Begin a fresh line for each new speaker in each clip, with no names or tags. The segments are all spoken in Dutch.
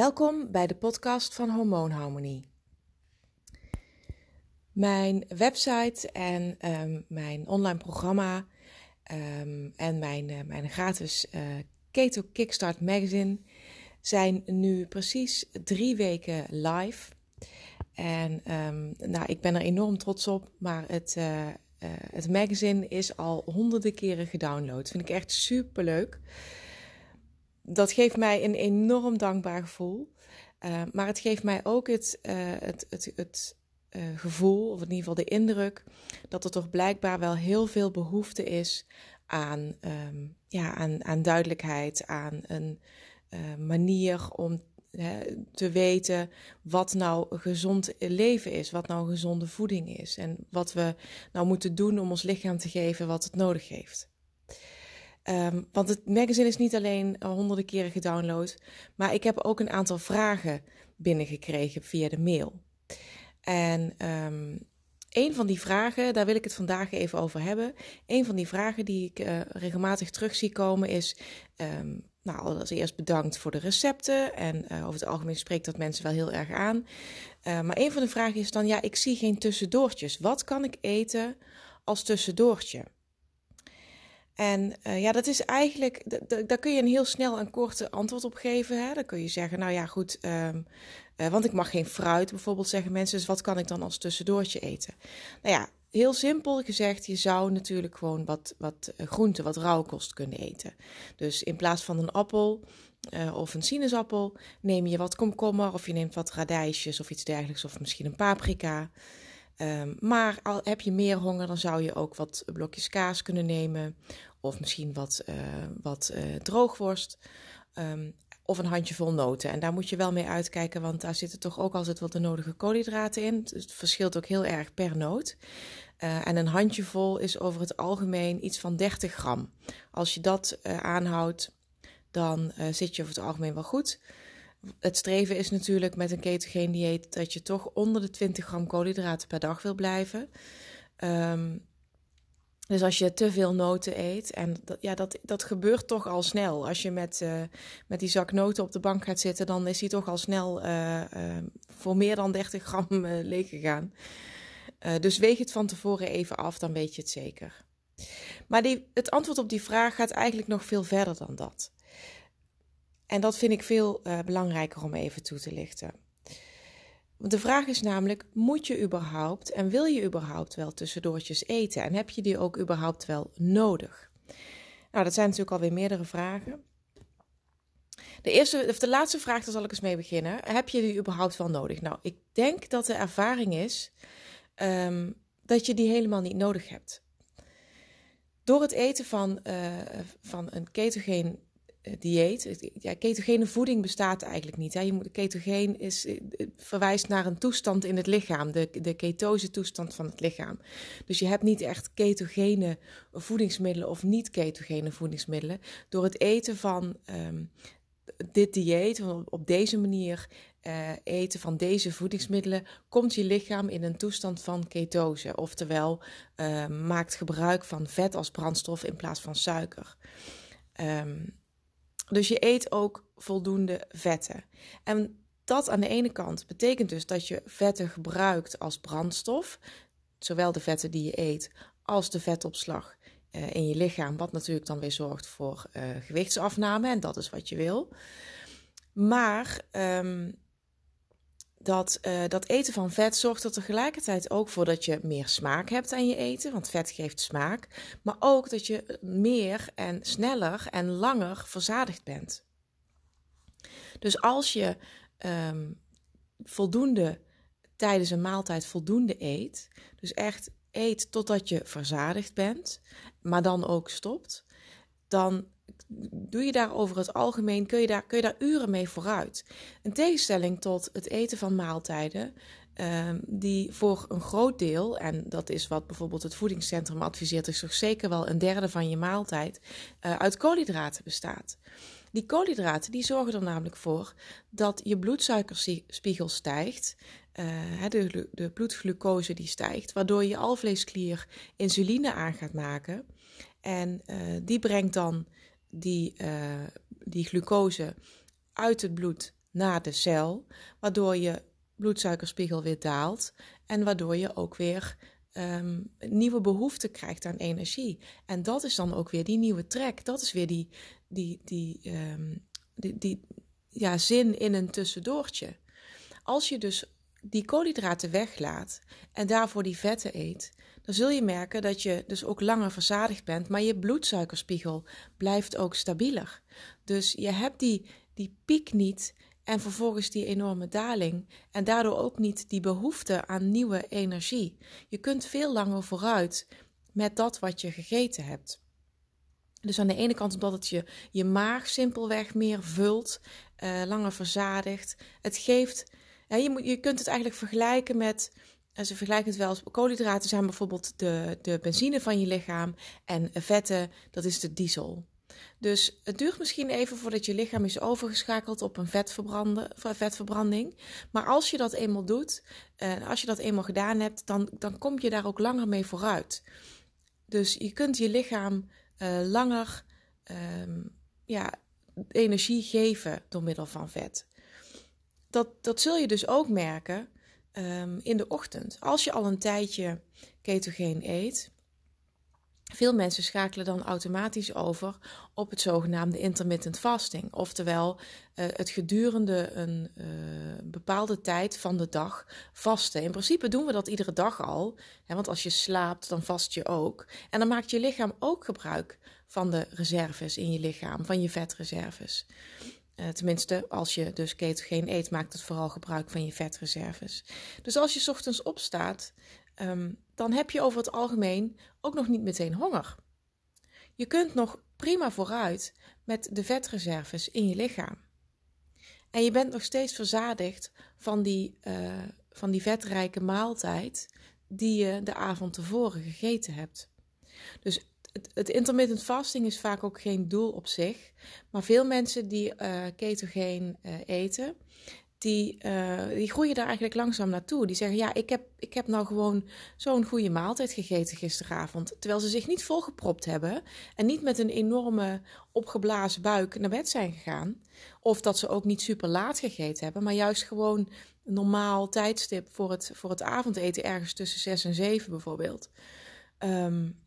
Welkom bij de podcast van Hormoonharmonie. Mijn website en um, mijn online programma um, en mijn, uh, mijn gratis uh, Keto Kickstart magazine zijn nu precies drie weken live. En um, nou, ik ben er enorm trots op, maar het, uh, het magazine is al honderden keren gedownload. Vind ik echt super leuk dat geeft mij een enorm dankbaar gevoel. Uh, maar het geeft mij ook het, uh, het, het, het uh, gevoel, of in ieder geval de indruk, dat er toch blijkbaar wel heel veel behoefte is aan, um, ja, aan, aan duidelijkheid, aan een manier om te weten wat nou gezond leven is, wat nou gezonde voeding is en wat we nou moeten doen om ons lichaam te geven wat het nodig heeft. Um, want het magazine is niet alleen honderden keren gedownload, maar ik heb ook een aantal vragen binnengekregen via de mail. En um, een van die vragen, daar wil ik het vandaag even over hebben. Een van die vragen die ik uh, regelmatig terug zie komen is. Um, nou, als eerst bedankt voor de recepten. En uh, over het algemeen spreekt dat mensen wel heel erg aan. Maar een van de vragen is dan: ja, ik zie geen tussendoortjes. Wat kan ik eten als tussendoortje? En uh, ja, dat is eigenlijk, daar kun je een heel snel en korte antwoord op geven. Hè? Dan kun je zeggen, nou ja, goed, um, uh, want ik mag geen fruit bijvoorbeeld, zeggen mensen. Dus wat kan ik dan als tussendoortje eten? Nou ja, heel simpel gezegd, je zou natuurlijk gewoon wat, wat eh, groente, wat rauwkost kunnen eten. Dus in plaats van een appel of een sinaasappel, neem je wat komkommer of je neemt wat radijsjes of iets dergelijks, of misschien een paprika. Um, maar al heb je meer honger, dan zou je ook wat blokjes kaas kunnen nemen. Of misschien wat, uh, wat uh, droogworst. Um, of een handjevol noten. En daar moet je wel mee uitkijken, want daar zitten toch ook altijd wat de nodige koolhydraten in. Dus het verschilt ook heel erg per noot. Uh, en een handjevol is over het algemeen iets van 30 gram. Als je dat aanhoudt, dan zit je over het algemeen wel goed het streven is natuurlijk met een ketogeen dieet dat je toch onder de 20 gram koolhydraten per dag wil blijven. Um, dus als je te veel noten eet, en dat, ja, dat, dat gebeurt toch al snel. Als je met, uh, met die zak noten op de bank gaat zitten, dan is die toch al snel uh, uh, voor meer dan 30 gram leeg gegaan. dus weeg het van tevoren even af, dan weet je het zeker. Maar die, het antwoord op die vraag gaat eigenlijk nog veel verder dan dat. En dat vind ik veel belangrijker om even toe te lichten. De vraag is namelijk: moet je überhaupt en wil je überhaupt wel tussendoortjes eten? En heb je die ook überhaupt wel nodig? Nou, dat zijn natuurlijk alweer meerdere vragen. De, eerste, of de laatste vraag, daar zal ik eens mee beginnen. Heb je die überhaupt wel nodig? Nou, ik denk dat de ervaring is um, dat je die helemaal niet nodig hebt. Door het eten van, uh, van een ketogeen eh, dieet. Ja, ketogene voeding bestaat eigenlijk niet. Hè. Je moet, ketogeen is, eh, verwijst naar een toestand in het lichaam, de, de ketose toestand van het lichaam. Dus je hebt niet echt ketogene voedingsmiddelen of niet ketogene voedingsmiddelen. Door het eten van um, dit dieet, op deze manier eten van deze voedingsmiddelen, komt je lichaam in een toestand van ketose. Oftewel, uh, maakt gebruik van vet als brandstof in plaats van suiker. Um, dus je eet ook voldoende vetten. En dat aan de ene kant betekent dus dat je vetten gebruikt als brandstof. Zowel de vetten die je eet als de vetopslag uh, in je lichaam. Wat natuurlijk dan weer zorgt voor uh, gewichtsafname. En dat is wat je wil. Maar um, dat, uh, dat eten van vet zorgt er tegelijkertijd ook voor dat je meer smaak hebt aan je eten, want vet geeft smaak, maar ook dat je meer en sneller en langer verzadigd bent. Dus als je um, voldoende tijdens een maaltijd voldoende eet, dus echt eet totdat je verzadigd bent, maar dan ook stopt, dan doe je daar over het algemeen, kun je daar, kun je daar uren mee vooruit. In tegenstelling tot het eten van maaltijden, uh, die voor een groot deel, en dat is wat bijvoorbeeld het voedingscentrum adviseert, is toch zeker wel een derde van je maaltijd, uh, uit koolhydraten bestaat. Die koolhydraten die zorgen er namelijk voor dat je bloedsuikerspiegel stijgt, uh, de, de bloedglucose die stijgt, waardoor je alvleesklier insuline aan gaat maken. En uh, die brengt dan die, uh, die glucose uit het bloed naar de cel, waardoor je bloedsuikerspiegel weer daalt en waardoor je ook weer um, nieuwe behoefte krijgt aan energie. En dat is dan ook weer die nieuwe trek. Dat is weer die, die, die, um, die, die ja, zin in een tussendoortje. Als je dus die koolhydraten weglaat en daarvoor die vetten eet, dan zul je merken dat je dus ook langer verzadigd bent, maar je bloedsuikerspiegel blijft ook stabieler. Dus je hebt die, die piek niet en vervolgens die enorme daling en daardoor ook niet die behoefte aan nieuwe energie. Je kunt veel langer vooruit met dat wat je gegeten hebt. Dus aan de ene kant omdat het je, je maag simpelweg meer vult, uh, langer verzadigt. Het geeft, ja, je, moet, je kunt het eigenlijk vergelijken met, en ze vergelijken het wel als koolhydraten zijn bijvoorbeeld de, de benzine van je lichaam en vetten, dat is de diesel. Dus het duurt misschien even voordat je lichaam is overgeschakeld op een vetverbranding. Maar als je dat eenmaal doet, uh, als je dat eenmaal gedaan hebt, dan, dan kom je daar ook langer mee vooruit. Dus je kunt je lichaam uh, langer um, ja, energie geven door middel van vet. Dat, dat zul je dus ook merken um, in de ochtend. Als je al een tijdje ketogeen eet, veel mensen schakelen dan automatisch over op het zogenaamde intermittent fasting. Oftewel uh, het gedurende een uh, bepaalde tijd van de dag vasten. In principe doen we dat iedere dag al. Hè, want als je slaapt, dan vast je ook. En dan maakt je lichaam ook gebruik van de reserves in je lichaam, van je vetreserves. Uh, tenminste, als je dus ketogeen eet, maakt het vooral gebruik van je vetreserves. Dus als je ochtends opstaat, um, dan heb je over het algemeen ook nog niet meteen honger. Je kunt nog prima vooruit met de vetreserves in je lichaam. En je bent nog steeds verzadigd van die, uh, van die vetrijke maaltijd die je de avond tevoren gegeten hebt. Dus het, het, intermittent fasting is vaak ook geen doel op zich. Maar veel mensen die uh, ketogeen uh, eten, die, uh, die groeien daar eigenlijk langzaam naartoe. Die zeggen, ja, ik heb, ik heb nou gewoon zo'n goede maaltijd gegeten gisteravond. Terwijl ze zich niet volgepropt hebben en niet met een enorme opgeblazen buik naar bed zijn gegaan. Of dat ze ook niet super laat gegeten hebben, maar juist gewoon een normaal tijdstip voor het, voor het avondeten, ergens tussen zes en zeven bijvoorbeeld. Um,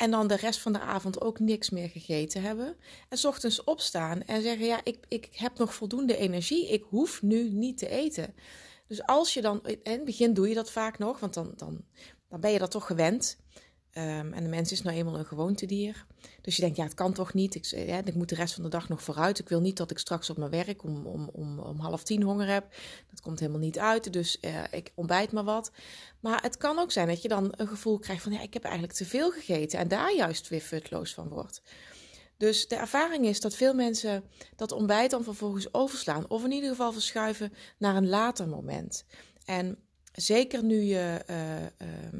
en dan de rest van de avond ook niks meer gegeten hebben. En s ochtends opstaan en zeggen: Ja, ik, ik heb nog voldoende energie. Ik hoef nu niet te eten. Dus als je dan, in het begin doe je dat vaak nog, want dan, dan, dan ben je dat toch gewend. Um, en de mens is nou eenmaal een gewoontedier. Dus je denkt, ja, het kan toch niet. Ik, ja, ik moet de rest van de dag nog vooruit. Ik wil niet dat ik straks op mijn werk om, om, om, om half tien honger heb. Dat komt helemaal niet uit. Dus uh, ik ontbijt maar wat. Maar het kan ook zijn dat je dan een gevoel krijgt van, ja, ik heb eigenlijk te veel gegeten. En daar juist weer futloos van wordt. Dus de ervaring is dat veel mensen dat ontbijt dan vervolgens overslaan. Of in ieder geval verschuiven naar een later moment. En zeker nu, je, uh, uh,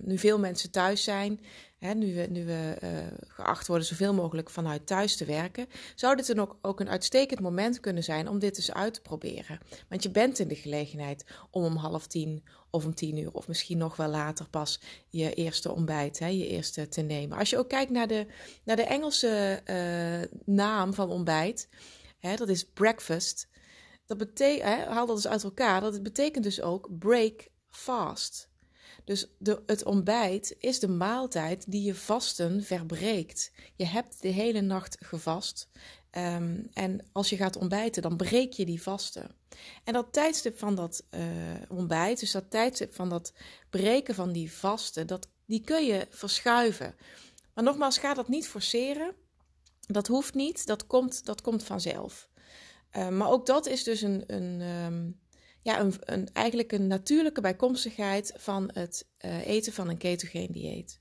nu veel mensen thuis zijn, hè, nu we, nu we uh, geacht worden zoveel mogelijk vanuit thuis te werken, zou dit dan ook, ook een uitstekend moment kunnen zijn om dit eens uit te proberen. Want je bent in de gelegenheid om om half tien of om tien uur of misschien nog wel later pas je eerste ontbijt, hè, je eerste te nemen. Als je ook kijkt naar de, naar de Engelse naam van ontbijt, hè, dat is breakfast. Dat betekent, haal dat eens uit elkaar, dat betekent dus ook break fast. Dus de, het ontbijt is de maaltijd die je vasten verbreekt. Je hebt de hele nacht gevast. Um, en als je gaat ontbijten, dan breek je die vasten. En dat tijdstip van dat uh, ontbijt, dus dat tijdstip van dat breken van die vasten, dat, die kun je verschuiven. Maar nogmaals, ga dat niet forceren. Dat hoeft niet, dat komt, dat komt vanzelf. Uh, maar ook dat is dus een, een, um, ja, een, een, eigenlijk een natuurlijke bijkomstigheid van het uh, eten van een ketogeen dieet.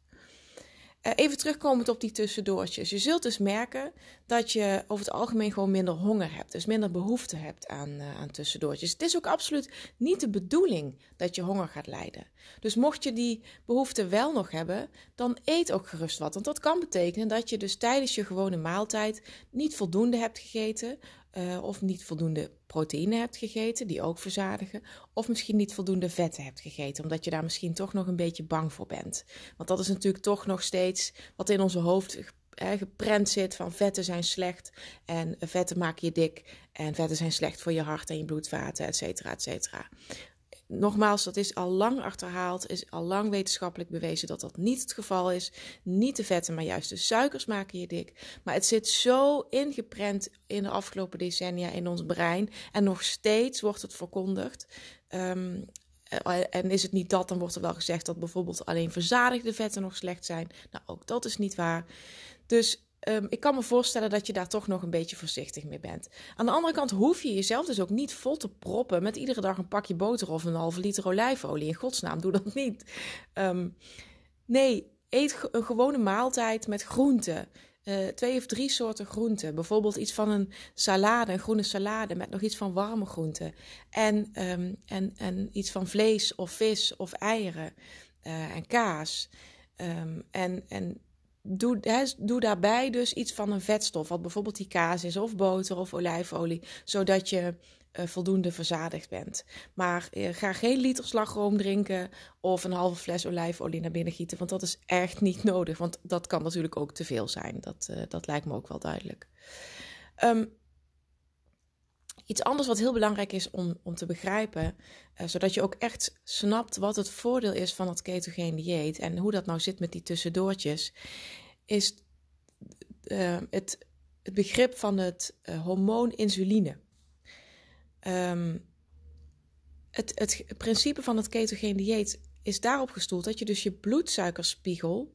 Uh, even terugkomend op die tussendoortjes. Je zult dus merken dat je over het algemeen gewoon minder honger hebt. Dus minder behoefte hebt aan, uh, aan tussendoortjes. Het is ook absoluut niet de bedoeling dat je honger gaat lijden. Dus mocht je die behoefte wel nog hebben, dan eet ook gerust wat. Want dat kan betekenen dat je dus tijdens je gewone maaltijd niet voldoende hebt gegeten. Uh, of niet voldoende proteïne hebt gegeten, die ook verzadigen. Of misschien niet voldoende vetten hebt gegeten, omdat je daar misschien toch nog een beetje bang voor bent. Want dat is natuurlijk toch nog steeds wat in onze hoofd geprent zit van vetten zijn slecht en vetten maken je dik en vetten zijn slecht voor je hart en je bloedvaten, et cetera, et cetera. Nogmaals, dat is al lang achterhaald, is al lang wetenschappelijk bewezen dat dat niet het geval is. Niet de vetten, maar juist de suikers maken je dik. Maar het zit zo ingeprent in de afgelopen decennia in ons brein en nog steeds wordt het verkondigd. Um, eh, en is het niet dat, dan wordt er wel gezegd dat bijvoorbeeld alleen verzadigde vetten nog slecht zijn. Nou, ook dat is niet waar. Dus um, ik kan me voorstellen dat je daar toch nog een beetje voorzichtig mee bent. Aan de andere kant hoef je jezelf dus ook niet vol te proppen met iedere dag een pakje boter of een halve liter olijfolie. In godsnaam, doe dat niet. Um, nee, eet een gewone maaltijd met groenten. Uh, twee of drie soorten groenten. Bijvoorbeeld iets van een salade, een groene salade met nog iets van warme groenten. En, um, en, en iets van vlees of vis of eieren uh, en kaas. En, en doe, doe daarbij dus iets van een vetstof, wat bijvoorbeeld die kaas is, of boter of olijfolie, zodat je uh, voldoende verzadigd bent. Maar uh, ga geen liter slagroom drinken of een halve fles olijfolie naar binnen gieten, want dat is echt niet nodig. Want dat kan natuurlijk ook te veel zijn. Dat, uh, dat lijkt me ook wel duidelijk. Um, iets anders wat heel belangrijk is om, om te begrijpen, zodat je ook echt snapt wat het voordeel is van het ketogene dieet en hoe dat nou zit met die tussendoortjes, is het, het begrip van het hormoon insuline. Um, het, het, principe van het ketogeen dieet is daarop gestoeld dat je dus je bloedsuikerspiegel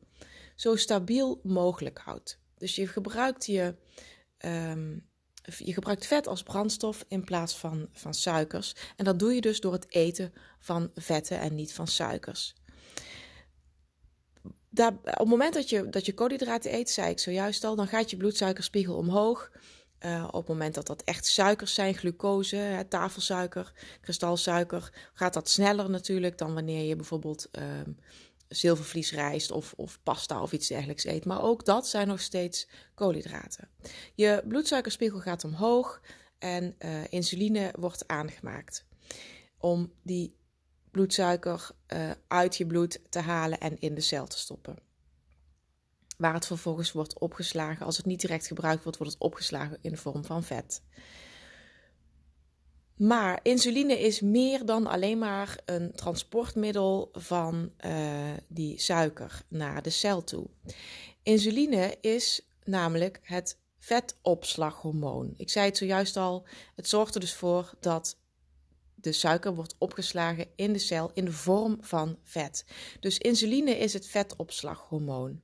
zo stabiel mogelijk houdt. Dus je gebruikt je, um, je gebruikt vet als brandstof in plaats van, van suikers. En dat doe je dus door het eten van vetten en niet van suikers. Daar, op het moment dat je, dat je koolhydraten eet, zei ik zojuist al, dan gaat je bloedsuikerspiegel omhoog. Uh, op het moment dat dat echt suikers zijn, glucose, hè, tafelsuiker, kristalsuiker, gaat dat sneller natuurlijk dan wanneer je bijvoorbeeld uh, zilvervliesrijst of, of pasta of iets dergelijks eet. Maar ook dat zijn nog steeds koolhydraten. Je bloedsuikerspiegel gaat omhoog en uh, insuline wordt aangemaakt om die bloedsuiker uh, uit je bloed te halen en in de cel te stoppen waar het vervolgens wordt opgeslagen. Als het niet direct gebruikt wordt, wordt het opgeslagen in de vorm van vet. Maar insuline is meer dan alleen maar een transportmiddel van uh, die suiker naar de cel toe. Insuline is namelijk het vetopslaghormoon. Ik zei het zojuist al, het zorgt er dus voor dat de suiker wordt opgeslagen in de cel in de vorm van vet. Dus insuline is het vetopslaghormoon.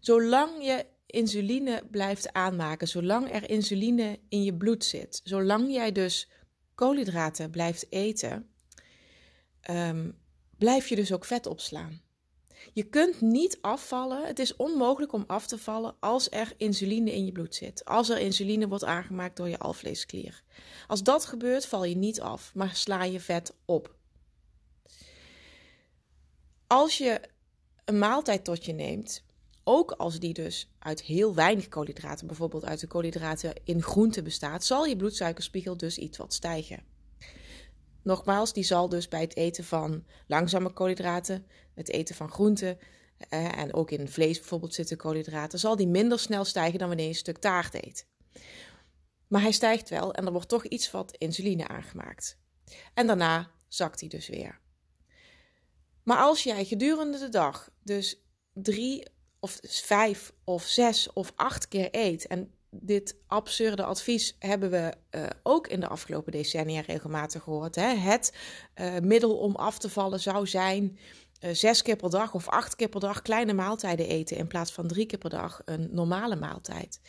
Zolang je insuline blijft aanmaken, zolang er insuline in je bloed zit, zolang jij dus koolhydraten blijft eten, um, blijf je dus ook vet opslaan. Je kunt niet afvallen. Het is onmogelijk om af te vallen als er insuline in je bloed zit. Als er insuline wordt aangemaakt door je alvleesklier. Als dat gebeurt, val je niet af, maar sla je vet op. Als je een maaltijd tot je neemt ook als die dus uit heel weinig koolhydraten, bijvoorbeeld uit de koolhydraten in groenten bestaat, zal je bloedsuikerspiegel dus iets wat stijgen. Nogmaals, die zal dus bij het eten van langzame koolhydraten, het eten van groenten eh, en ook in vlees bijvoorbeeld zitten koolhydraten, zal die minder snel stijgen dan wanneer je een stuk taart eet. Maar hij stijgt wel en er wordt toch iets wat insuline aangemaakt. En daarna zakt hij dus weer. Maar als jij gedurende de dag dus drie of vijf of zes of acht keer eet. En dit absurde advies hebben we uh, ook in de afgelopen decennia regelmatig gehoord. Hè? Het uh, middel om af te vallen zou zijn uh, zes keer per dag of acht keer per dag kleine maaltijden eten in plaats van drie keer per dag een normale maaltijd.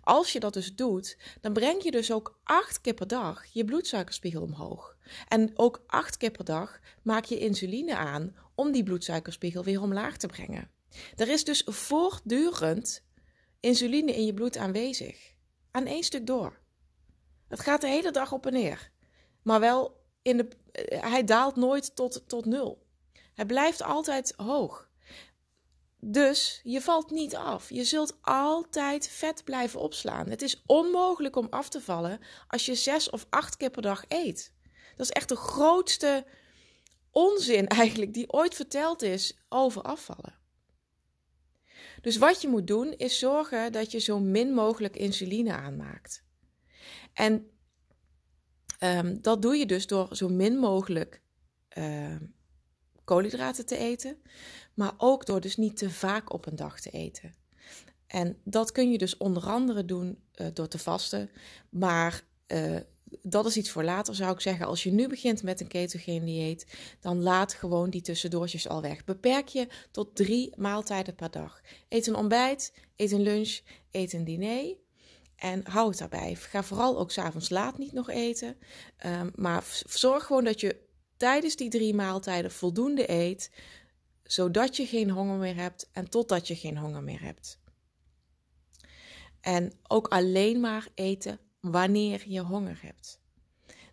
Als je dat dus doet, dan breng je dus ook acht keer per dag je bloedsuikerspiegel omhoog. En ook acht keer per dag maak je insuline aan om die bloedsuikerspiegel weer omlaag te brengen. Er is dus voortdurend insuline in je bloed aanwezig. Aan één stuk door. Het gaat de hele dag op en neer. Maar wel, in de, eh, hij daalt nooit tot, tot nul. Hij blijft altijd hoog. Dus je valt niet af. Je zult altijd vet blijven opslaan. Het is onmogelijk om af te vallen als je zes of acht keer per dag eet. Dat is echt de grootste onzin eigenlijk die ooit verteld is over afvallen. Dus wat je moet doen is zorgen dat je zo min mogelijk insuline aanmaakt. En um, dat doe je dus door zo min mogelijk uh, koolhydraten te eten, maar ook door dus niet te vaak op een dag te eten. En dat kun je dus onder andere doen uh, door te vasten, maar uh, dat is iets voor later, zou ik zeggen. Als je nu begint met een ketogeen dieet, dan laat gewoon die tussendoortjes al weg. Beperk je tot drie maaltijden per dag. Eet een ontbijt, eet een lunch, eet een diner. En hou het daarbij. Ga vooral ook s'avonds laat niet nog eten. Um, maar zorg gewoon dat je tijdens die drie maaltijden voldoende eet, zodat je geen honger meer hebt en totdat je geen honger meer hebt. En ook alleen maar eten wanneer je honger hebt.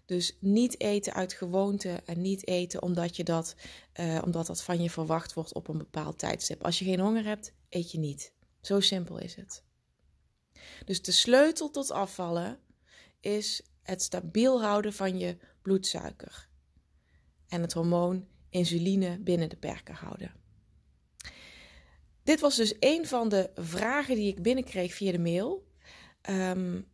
Dus niet eten uit gewoonte en niet eten omdat, je dat, uh, omdat dat van je verwacht wordt op een bepaald tijdstip. Als je geen honger hebt, eet je niet. Zo simpel is het. Dus de sleutel tot afvallen is het stabiel houden van je bloedsuiker en het hormoon insuline binnen de perken houden. Dit was dus een van de vragen die ik binnenkreeg via de mail. Um,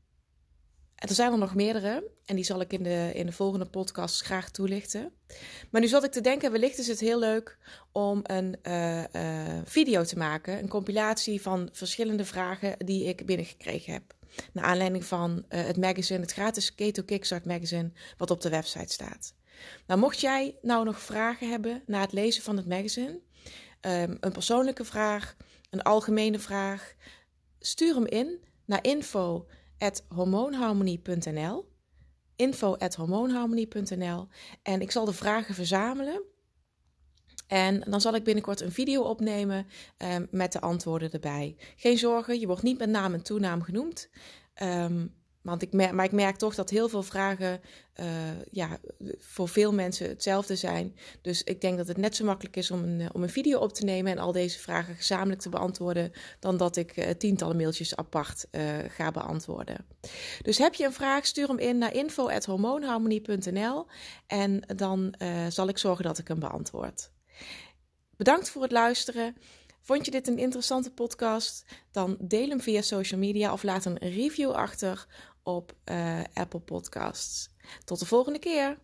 er zijn er nog meerdere en die zal ik in de, in de volgende podcast graag toelichten. Maar nu zat ik te denken, wellicht is het heel leuk om een uh, uh, video te maken. Een compilatie van verschillende vragen die ik binnengekregen heb. Naar aanleiding van uh, het magazine, het gratis Keto Kickstart magazine, wat op de website staat. Nou, mocht jij nou nog vragen hebben na het lezen van het magazine, um, een persoonlijke vraag, een algemene vraag, stuur hem in naar info hormoonharmonie.nl. Info hormoonharmonie.nl. En ik zal de vragen verzamelen. En dan zal ik binnenkort een video opnemen um, met de antwoorden erbij. Geen zorgen, je wordt niet met naam en toenaam genoemd. Um, want ik merk, maar ik merk toch dat heel veel vragen uh, ja, voor veel mensen hetzelfde zijn. Dus ik denk dat het net zo makkelijk is om een, om een video op te nemen en al deze vragen gezamenlijk te beantwoorden, dan dat ik uh, tientallen mailtjes apart ga beantwoorden. Dus heb je een vraag, stuur hem in naar info.hormoonharmonie.nl en dan zal ik zorgen dat ik hem beantwoord. Bedankt voor het luisteren. Vond je dit een interessante podcast? Dan deel hem via social media of laat een review achter op uh, Apple Podcasts. Tot de volgende keer.